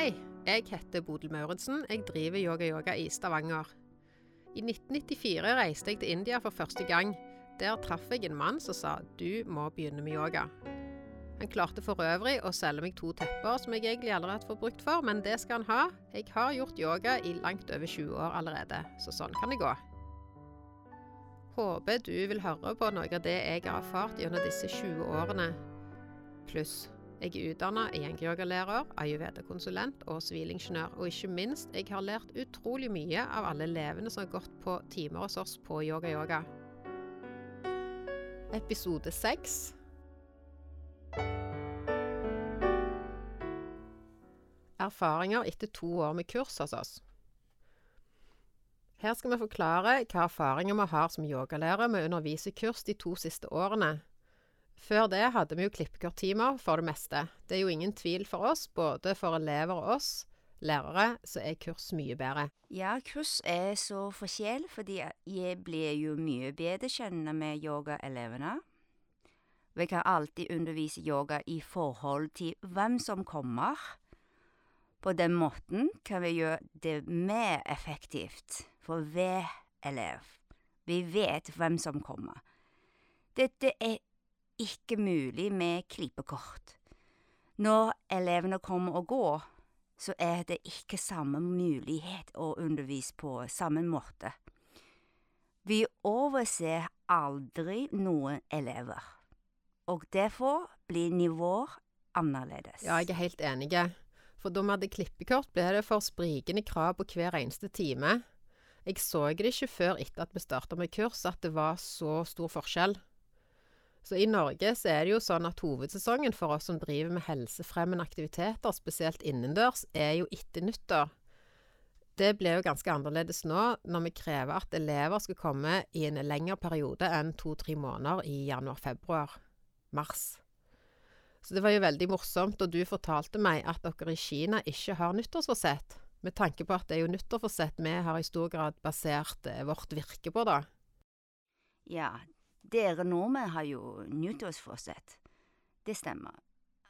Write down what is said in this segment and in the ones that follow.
Hei, jeg heter Bodil Mauritsen. Jeg driver Yoga Yoga i Stavanger. I 1994 reiste jeg til India for første gang. Der traff jeg en mann som sa du må begynne med yoga. Han klarte for øvrig å selge meg to tepper som jeg egentlig aldri har fått brukt for, men det skal han ha. Jeg har gjort yoga i langt over 20 år allerede, så sånn kan det gå. Håper du vil høre på noe av det jeg har erfart gjennom disse 20 årene. Pluss jeg er utdanna gjengyogalærer, ayurveda-konsulent og sivilingeniør. Og ikke minst, jeg har lært utrolig mye av alle elevene som har gått på timer hos oss på Yoga Yoga. Episode seks. Erfaringer etter to år med kurs hos oss. Her skal vi forklare hva erfaringer vi har som yogalærere med å undervise kurs de to siste årene. Før det hadde vi jo klippekorttimer for det meste. Det er jo ingen tvil for oss, både for elever og oss lærere, så er kurs mye bedre. Ja, kurs er så forskjell, fordi jeg blir jo mye bedre kjent med yogaelevene. Vi kan alltid undervise yoga i forhold til hvem som kommer. På den måten kan vi gjøre det mer effektivt for hver elev. Vi vet hvem som kommer. Dette er ikke mulig med klippekort. Når elevene kommer og går, så er det ikke samme mulighet å undervise på samme måte. Vi overser aldri noen elever, og derfor blir nivåer annerledes. Ja, jeg er helt enig. For da vi hadde klippekort, ble det for sprikende krav på hver eneste time. Jeg så det ikke før etter at vi starta med kurs, at det var så stor forskjell. Så i Norge så er det jo sånn at hovedsesongen for oss som driver med helsefremmende aktiviteter, spesielt innendørs, er jo etter nyttår. Det blir jo ganske annerledes nå, når vi krever at elever skal komme i en lengre periode enn to-tre måneder i januar-februar. Mars. Så det var jo veldig morsomt da du fortalte meg at dere i Kina ikke har nyttårsforsett, med tanke på at det er jo nyttårsforsett vi har i stor grad basert eh, vårt virke på, da. Ja, dere nordmenn har jo nyttårsforsett. Det stemmer.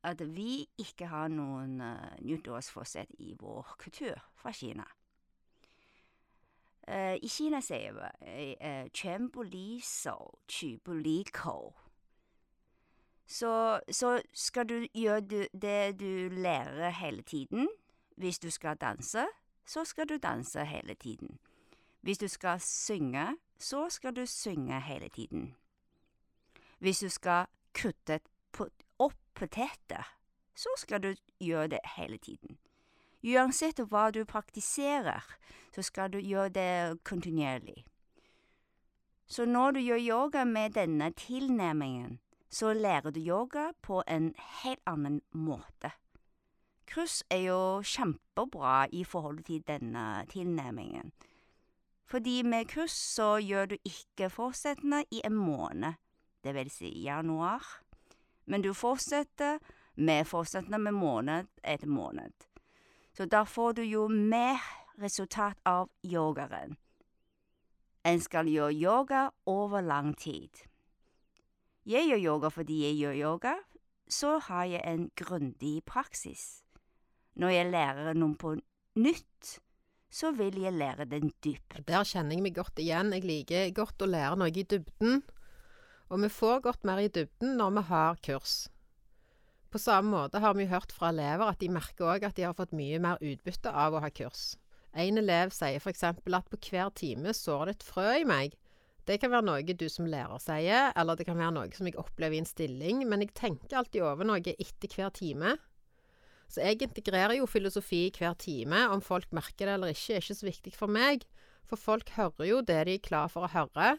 At vi ikke har noen uh, nyttårsforsett i vår kultur fra Kina. Uh, I Kina sier vi uh, 全不离手，取不离口. Så, så skal du gjøre du, det du lærer hele tiden. Hvis du skal danse, så skal du danse hele tiden. Hvis du skal synge, så skal du synge hele tiden. Hvis du skal kutte opp poteter, så skal du gjøre det hele tiden. Uansett hva du praktiserer, så skal du gjøre det kontinuerlig. Så når du gjør yoga med denne tilnærmingen, så lærer du yoga på en helt annen måte. Kryss er jo kjempebra i forhold til denne tilnærmingen. Fordi med kryss så gjør du ikke fortsettende i en måned, det vil si januar, men du fortsetter med fortsettende med måned etter måned. Så da får du jo mer resultat av yogaen. En skal gjøre yoga over lang tid. Jeg gjør yoga fordi jeg gjør yoga, så har jeg en grundig praksis. Når jeg lærer noe på nytt, så vil jeg lære den dypt. Der kjenner jeg meg godt igjen. Jeg liker godt å lære noe i dybden. Og vi får gått mer i dybden når vi har kurs. På samme måte har vi hørt fra elever at de merker òg at de har fått mye mer utbytte av å ha kurs. En elev sier f.eks. at på hver time sår det et frø i meg. Det kan være noe du som lærer sier, eller det kan være noe som jeg opplever i en stilling, men jeg tenker alltid over noe etter hver time. Så jeg integrerer jo filosofi i hver time. Om folk merker det eller ikke, er ikke så viktig for meg. For folk hører jo det de er klar for å høre.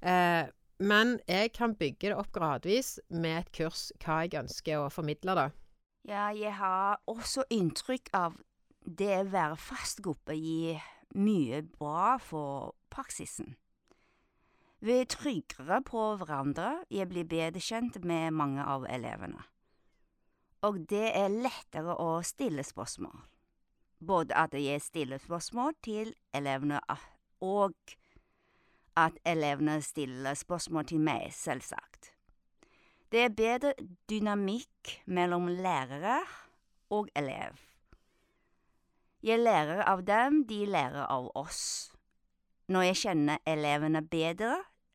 Eh, men jeg kan bygge det opp gradvis med et kurs, hva jeg ønsker å formidle, da. Ja, jeg har også inntrykk av det å være fast gruppe gir mye bra for praksisen. Vi er tryggere på hverandre, jeg blir bedre kjent med mange av elevene. Og det er lettere å stille spørsmål. Både at jeg stiller spørsmål til elevene og at elevene stiller spørsmål til meg, selvsagt. Det er bedre dynamikk mellom lærere og elev. Jeg lærer av dem, de lærer av oss. Når jeg kjenner elevene bedre,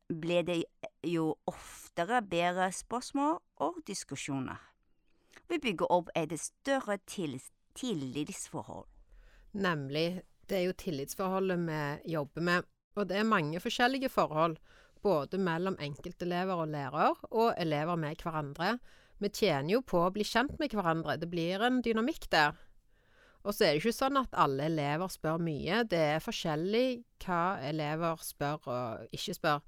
blir det jo oftere bedre spørsmål og diskusjoner. Vi bygger opp et større tillitsforhold. Nemlig. Det er jo tillitsforholdet vi jobber med. Og det er mange forskjellige forhold, både mellom enkeltelever og lærer, og elever med hverandre. Vi tjener jo på å bli kjent med hverandre. Det blir en dynamikk der. Og så er det ikke sånn at alle elever spør mye. Det er forskjellig hva elever spør og ikke spør.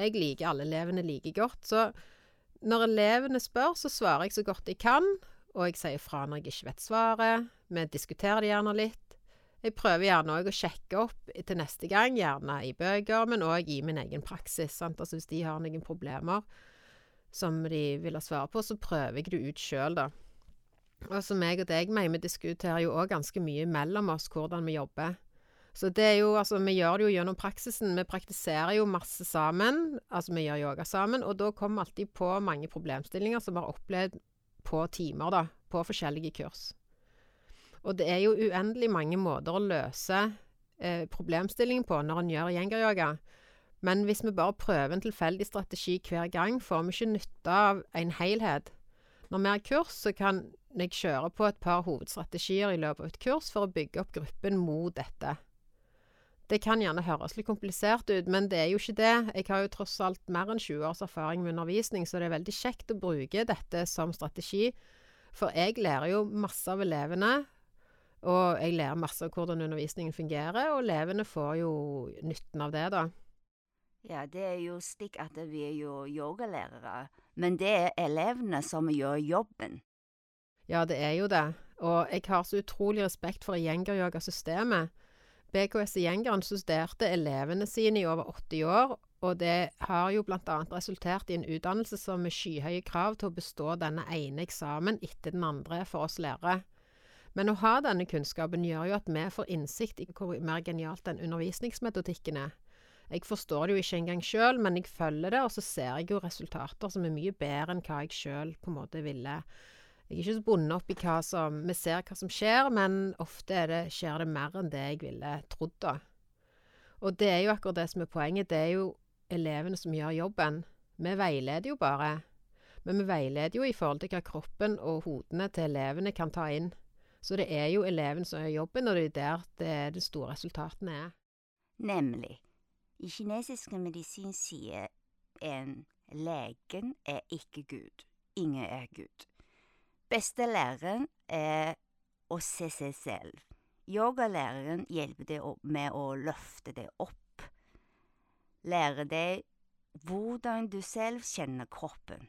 Jeg liker alle elevene like godt. Så når elevene spør, så svarer jeg så godt jeg kan. Og jeg sier fra når jeg ikke vet svaret. Vi diskuterer det gjerne litt. Jeg prøver gjerne òg å sjekke opp til neste gang, gjerne i bøker, men òg i min egen praksis. Sant? Altså hvis de har noen problemer som de vil ha svar på, så prøver jeg det ut sjøl, da. Og som jeg og deg mener, vi diskuterer jo òg ganske mye mellom oss hvordan vi jobber. Så det er jo, altså vi gjør det jo gjennom praksisen. Vi praktiserer jo masse sammen, altså vi gjør yoga sammen, og da kommer vi alltid på mange problemstillinger som vi har opplevd på timer, da, på forskjellige kurs. Og det er jo uendelig mange måter å løse eh, problemstillingen på når en gjør gjengeryoga. Men hvis vi bare prøver en tilfeldig strategi hver gang, får vi ikke nytte av en helhet. Når vi har kurs, så kan jeg kjøre på et par hovedstrategier i løpet av et kurs for å bygge opp gruppen mot dette. Det kan gjerne høres litt komplisert ut, men det er jo ikke det. Jeg har jo tross alt mer enn 20 års erfaring med undervisning, så det er veldig kjekt å bruke dette som strategi. For jeg lærer jo masse av elevene, og jeg lærer masse av hvordan undervisningen fungerer, og elevene får jo nytten av det, da. Ja, det er jo slik at vi er jo yogalærere, men det er elevene som gjør jobben. Ja, det er jo det, og jeg har så utrolig respekt for gjengeryogasystemet. BKS Gjengeren studerte elevene sine i over 80 år, og det har jo blant annet resultert i en utdannelse som med skyhøye krav til å bestå denne ene eksamen etter den andre for oss lærere. Men å ha denne kunnskapen gjør jo at vi får innsikt i hvor mer genialt den undervisningsmetodikken er. Jeg forstår det jo ikke engang sjøl, men jeg følger det, og så ser jeg jo resultater som er mye bedre enn hva jeg sjøl på en måte ville. Jeg er ikke så bundet opp i hva som Vi ser hva som skjer, men ofte det, skjer det mer enn det jeg ville trodd, da. Og det er jo akkurat det som er poenget. Det er jo elevene som gjør jobben. Vi veileder jo bare. Men vi veileder jo i forhold til hva kroppen og hodene til elevene kan ta inn. Så det er jo eleven som gjør jobben, og det er der det, de store resultatene er. Nemlig. I kinesisk medisin sier en legen er ikke Gud. Ingen er Gud. Beste læreren er å se seg selv. Yogalæreren hjelper deg med å løfte deg opp. Lære deg hvordan du selv kjenner kroppen.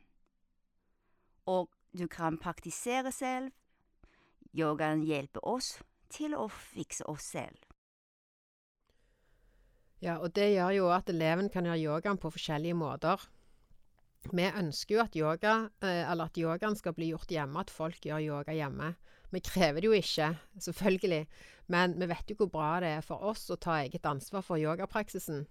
Og du kan praktisere selv Yogaen hjelper oss til å fikse oss selv. Ja, og det gjør jo at eleven kan gjøre yogaen på forskjellige måter. Vi ønsker jo at, yoga, eh, at yogaen skal bli gjort hjemme, at folk gjør yoga hjemme. Vi krever det jo ikke, selvfølgelig, men vi vet jo hvor bra det er for oss å ta eget ansvar for yogapraksisen.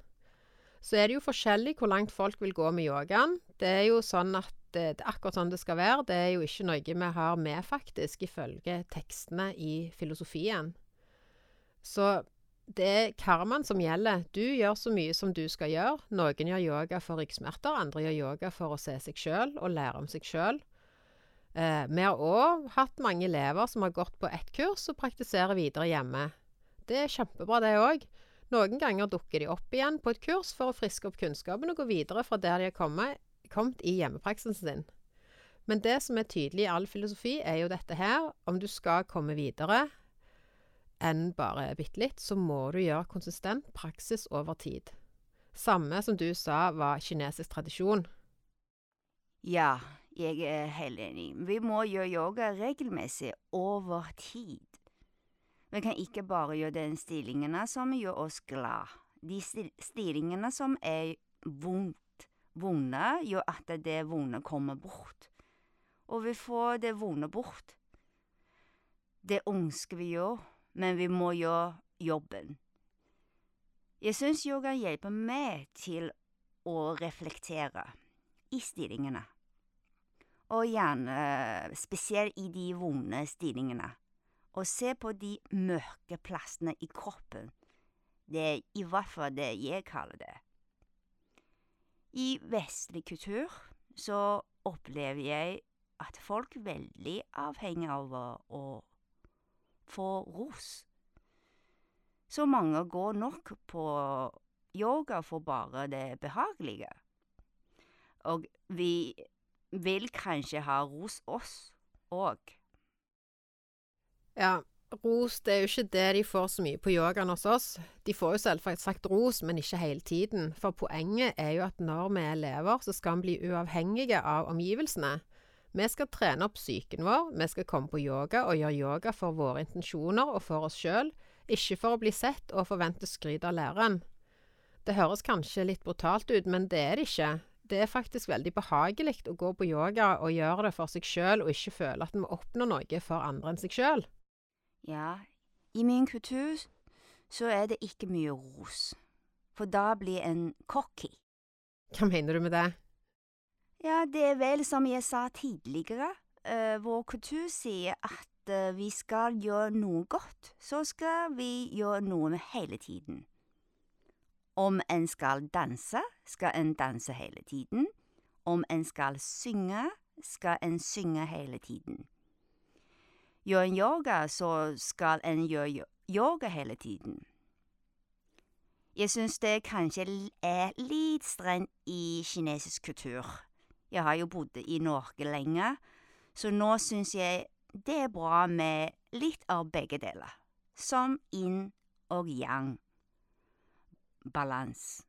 Så er det jo forskjellig hvor langt folk vil gå med yogaen. Det er jo sånn at det, det, er akkurat sånn det skal være. Det er jo ikke noe vi har med, faktisk, ifølge tekstene i filosofien. Så det er karmaen som gjelder. Du gjør så mye som du skal gjøre. Noen gjør yoga for ryggsmerter, andre gjør yoga for å se seg sjøl og lære om seg sjøl. Eh, vi har òg hatt mange elever som har gått på ett kurs og praktiserer videre hjemme. Det er kjempebra, det òg. Noen ganger dukker de opp igjen på et kurs for å friske opp kunnskapen og gå videre fra der de har kommet, kommet i hjemmepraksisen sin. Men det som er tydelig i all filosofi, er jo dette her. Om du skal komme videre enn bare bitte litt, så må du gjøre konsistent praksis over tid. Samme som du sa var kinesisk tradisjon. Ja, jeg er helt enig. Vi må gjøre yoga regelmessig over tid. Vi kan ikke bare gjøre den stillingene som gjør oss glad. De stillingene som er vondt vonde gjør at det vonde kommer bort. Og vi får det vonde bort. Det ønsker vi jo, men vi må gjøre jobben. Jeg syns yoga hjelper meg til å reflektere i stillingene. Og gjerne spesielt i de vonde stillingene. og se på de mørke plassene i kroppen. Det er i hvert fall det jeg kaller det. I vestlig kultur så opplever jeg at folk er veldig avhengig av å få ros. Så mange går nok på yoga for bare det behagelige. Og vi vil kanskje ha ros oss òg. Ja, ros det er jo ikke det de får så mye på yogaen hos oss. De får jo selvsagt ros, men ikke hele tiden. For poenget er jo at når vi er elever, så skal vi bli uavhengige av omgivelsene. Vi skal trene opp psyken vår, vi skal komme på yoga og gjøre yoga for våre intensjoner og for oss sjøl, ikke for å bli sett og forvente skryt av læreren. Det høres kanskje litt brutalt ut, men det er det ikke. Det er faktisk veldig behagelig å gå på yoga og gjøre det for seg sjøl, og ikke føle at vi oppnår noe for andre enn seg sjøl. Ja, i min kultur så er det ikke mye ros, for da blir en cocky. Hva mener du med det? Ja, det er vel som jeg sa tidligere, uh, vår kultur sier at uh, vi skal gjøre noe godt, så skal vi gjøre noe med hele tiden. Om en skal danse, skal en danse hele tiden. Om en skal synge, skal en synge hele tiden gjør en yoga, så skal en gjøre yoga hele tiden. Jeg syns det kanskje er litt strengt i kinesisk kultur. Jeg har jo bodd i Norge lenge, så nå syns jeg det er bra med litt av begge deler, som yin og yang. Balans.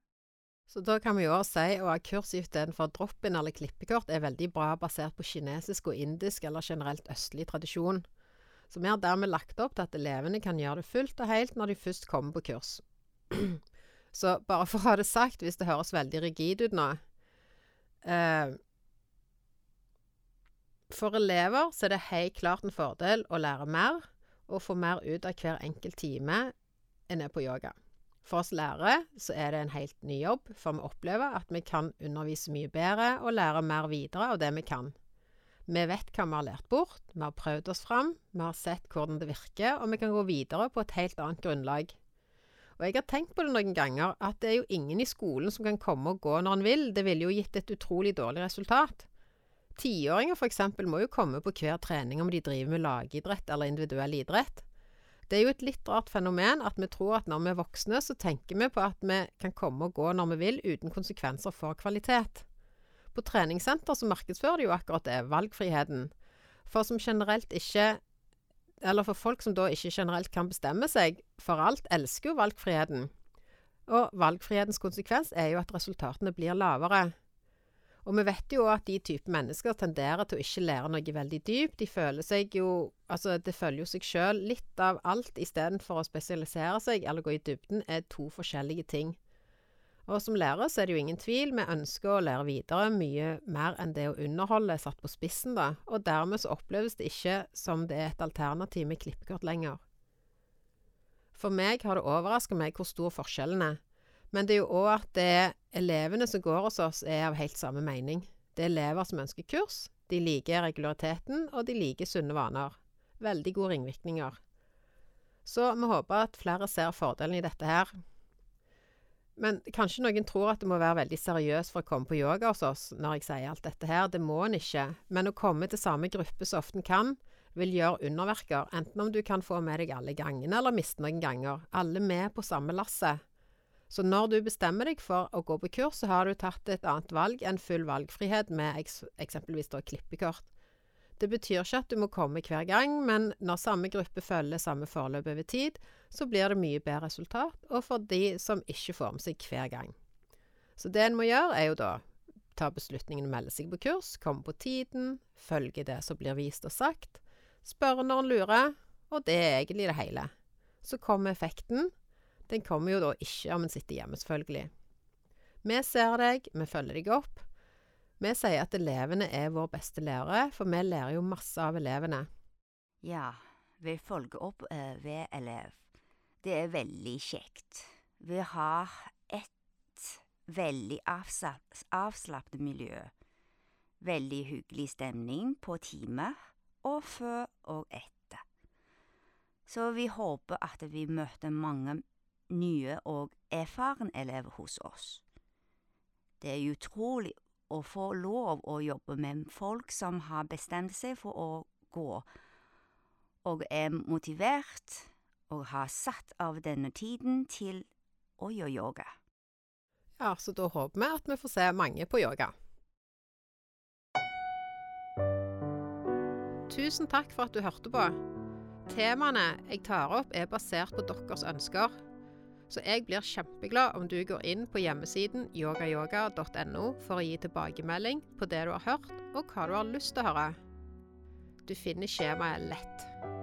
Så da kan vi jo også si å ha kurs istedenfor drop-in eller klippekort er veldig bra basert på kinesisk og indisk eller generelt østlig tradisjon. Så vi har dermed lagt opp til at elevene kan gjøre det fullt og helt når de først kommer på kurs. så bare for å ha det sagt, hvis det høres veldig rigid ut nå eh, For elever så er det helt klart en fordel å lære mer og få mer ut av hver enkelt time en er på yoga. For oss lærere så er det en helt ny jobb, for vi opplever at vi kan undervise mye bedre og lære mer videre av det vi kan. Vi vet hva vi har lært bort, vi har prøvd oss fram, vi har sett hvordan det virker, og vi kan gå videre på et helt annet grunnlag. Og jeg har tenkt på det noen ganger, at det er jo ingen i skolen som kan komme og gå når han vil, det ville jo gitt et utrolig dårlig resultat. Tiåringer for eksempel må jo komme på hver trening om de driver med lagidrett eller individuell idrett. Det er jo et litt rart fenomen at vi tror at når vi er voksne, så tenker vi på at vi kan komme og gå når vi vil, uten konsekvenser for kvalitet. På treningssenter så markedsfører de jo akkurat det, valgfriheten. For som generelt ikke Eller for folk som da ikke generelt kan bestemme seg for alt, elsker jo valgfriheten. Og valgfrihetens konsekvens er jo at resultatene blir lavere. Og vi vet jo at de type mennesker tenderer til å ikke lære noe veldig dypt. De føler seg jo Altså, det følger jo seg sjøl. Litt av alt istedenfor å spesialisere seg eller gå i dybden, er to forskjellige ting. Og som lærer så er det jo ingen tvil, vi ønsker å lære videre mye mer enn det å underholde satt på spissen, da, og dermed så oppleves det ikke som det er et alternativ med klippekort lenger. For meg har det overraska meg hvor stor forskjellen er, men det er jo òg at det er elevene som går hos oss er av helt samme mening. Det er elever som ønsker kurs, de liker regulariteten, og de liker sunne vaner. Veldig gode ringvirkninger. Så vi håper at flere ser fordelen i dette her. Men kanskje noen tror at det må være veldig seriøst for å komme på yoga hos oss når jeg sier alt dette her. Det må en ikke. Men å komme til samme gruppe så ofte en kan, vil gjøre underverker. Enten om du kan få med deg alle gangene, eller miste noen ganger. Alle med på samme lasset. Så når du bestemmer deg for å gå på kurs, så har du tatt et annet valg enn full valgfrihet med eksempelvis da klippekort. Det betyr ikke at du må komme hver gang, men når samme gruppe følger samme forløp over tid, så blir det mye bedre resultat, og for de som ikke får med seg hver gang. Så det en må gjøre, er jo da ta beslutningen å melde seg på kurs, komme på tiden, følge det som blir vist og sagt, spørre når en lurer, og det er egentlig det hele. Så kommer effekten. Den kommer jo da ikke om en sitter hjemme, selvfølgelig. Vi ser deg, vi følger deg opp, vi sier at elevene er vår beste lærere, for vi lærer jo masse av elevene. Ja, vi følger opp uh, ved elev. Det er veldig kjekt. Vi har et veldig avslappet miljø. Veldig hyggelig stemning på timer, og før og etter. Så vi håper at vi møter mange nye og erfarne elever hos oss. Det er utrolig å få lov å jobbe med folk som har bestemt seg for å gå, og er motivert og har satt av denne tiden til å gjøre yoga. Ja, så da håper vi at vi får se mange på yoga. Tusen takk for at du hørte på. Temaene jeg tar opp er basert på deres ønsker. Så jeg blir kjempeglad om du går inn på hjemmesiden yogayoga.no for å gi tilbakemelding på det du har hørt, og hva du har lyst til å høre. Du finner skjemaet lett.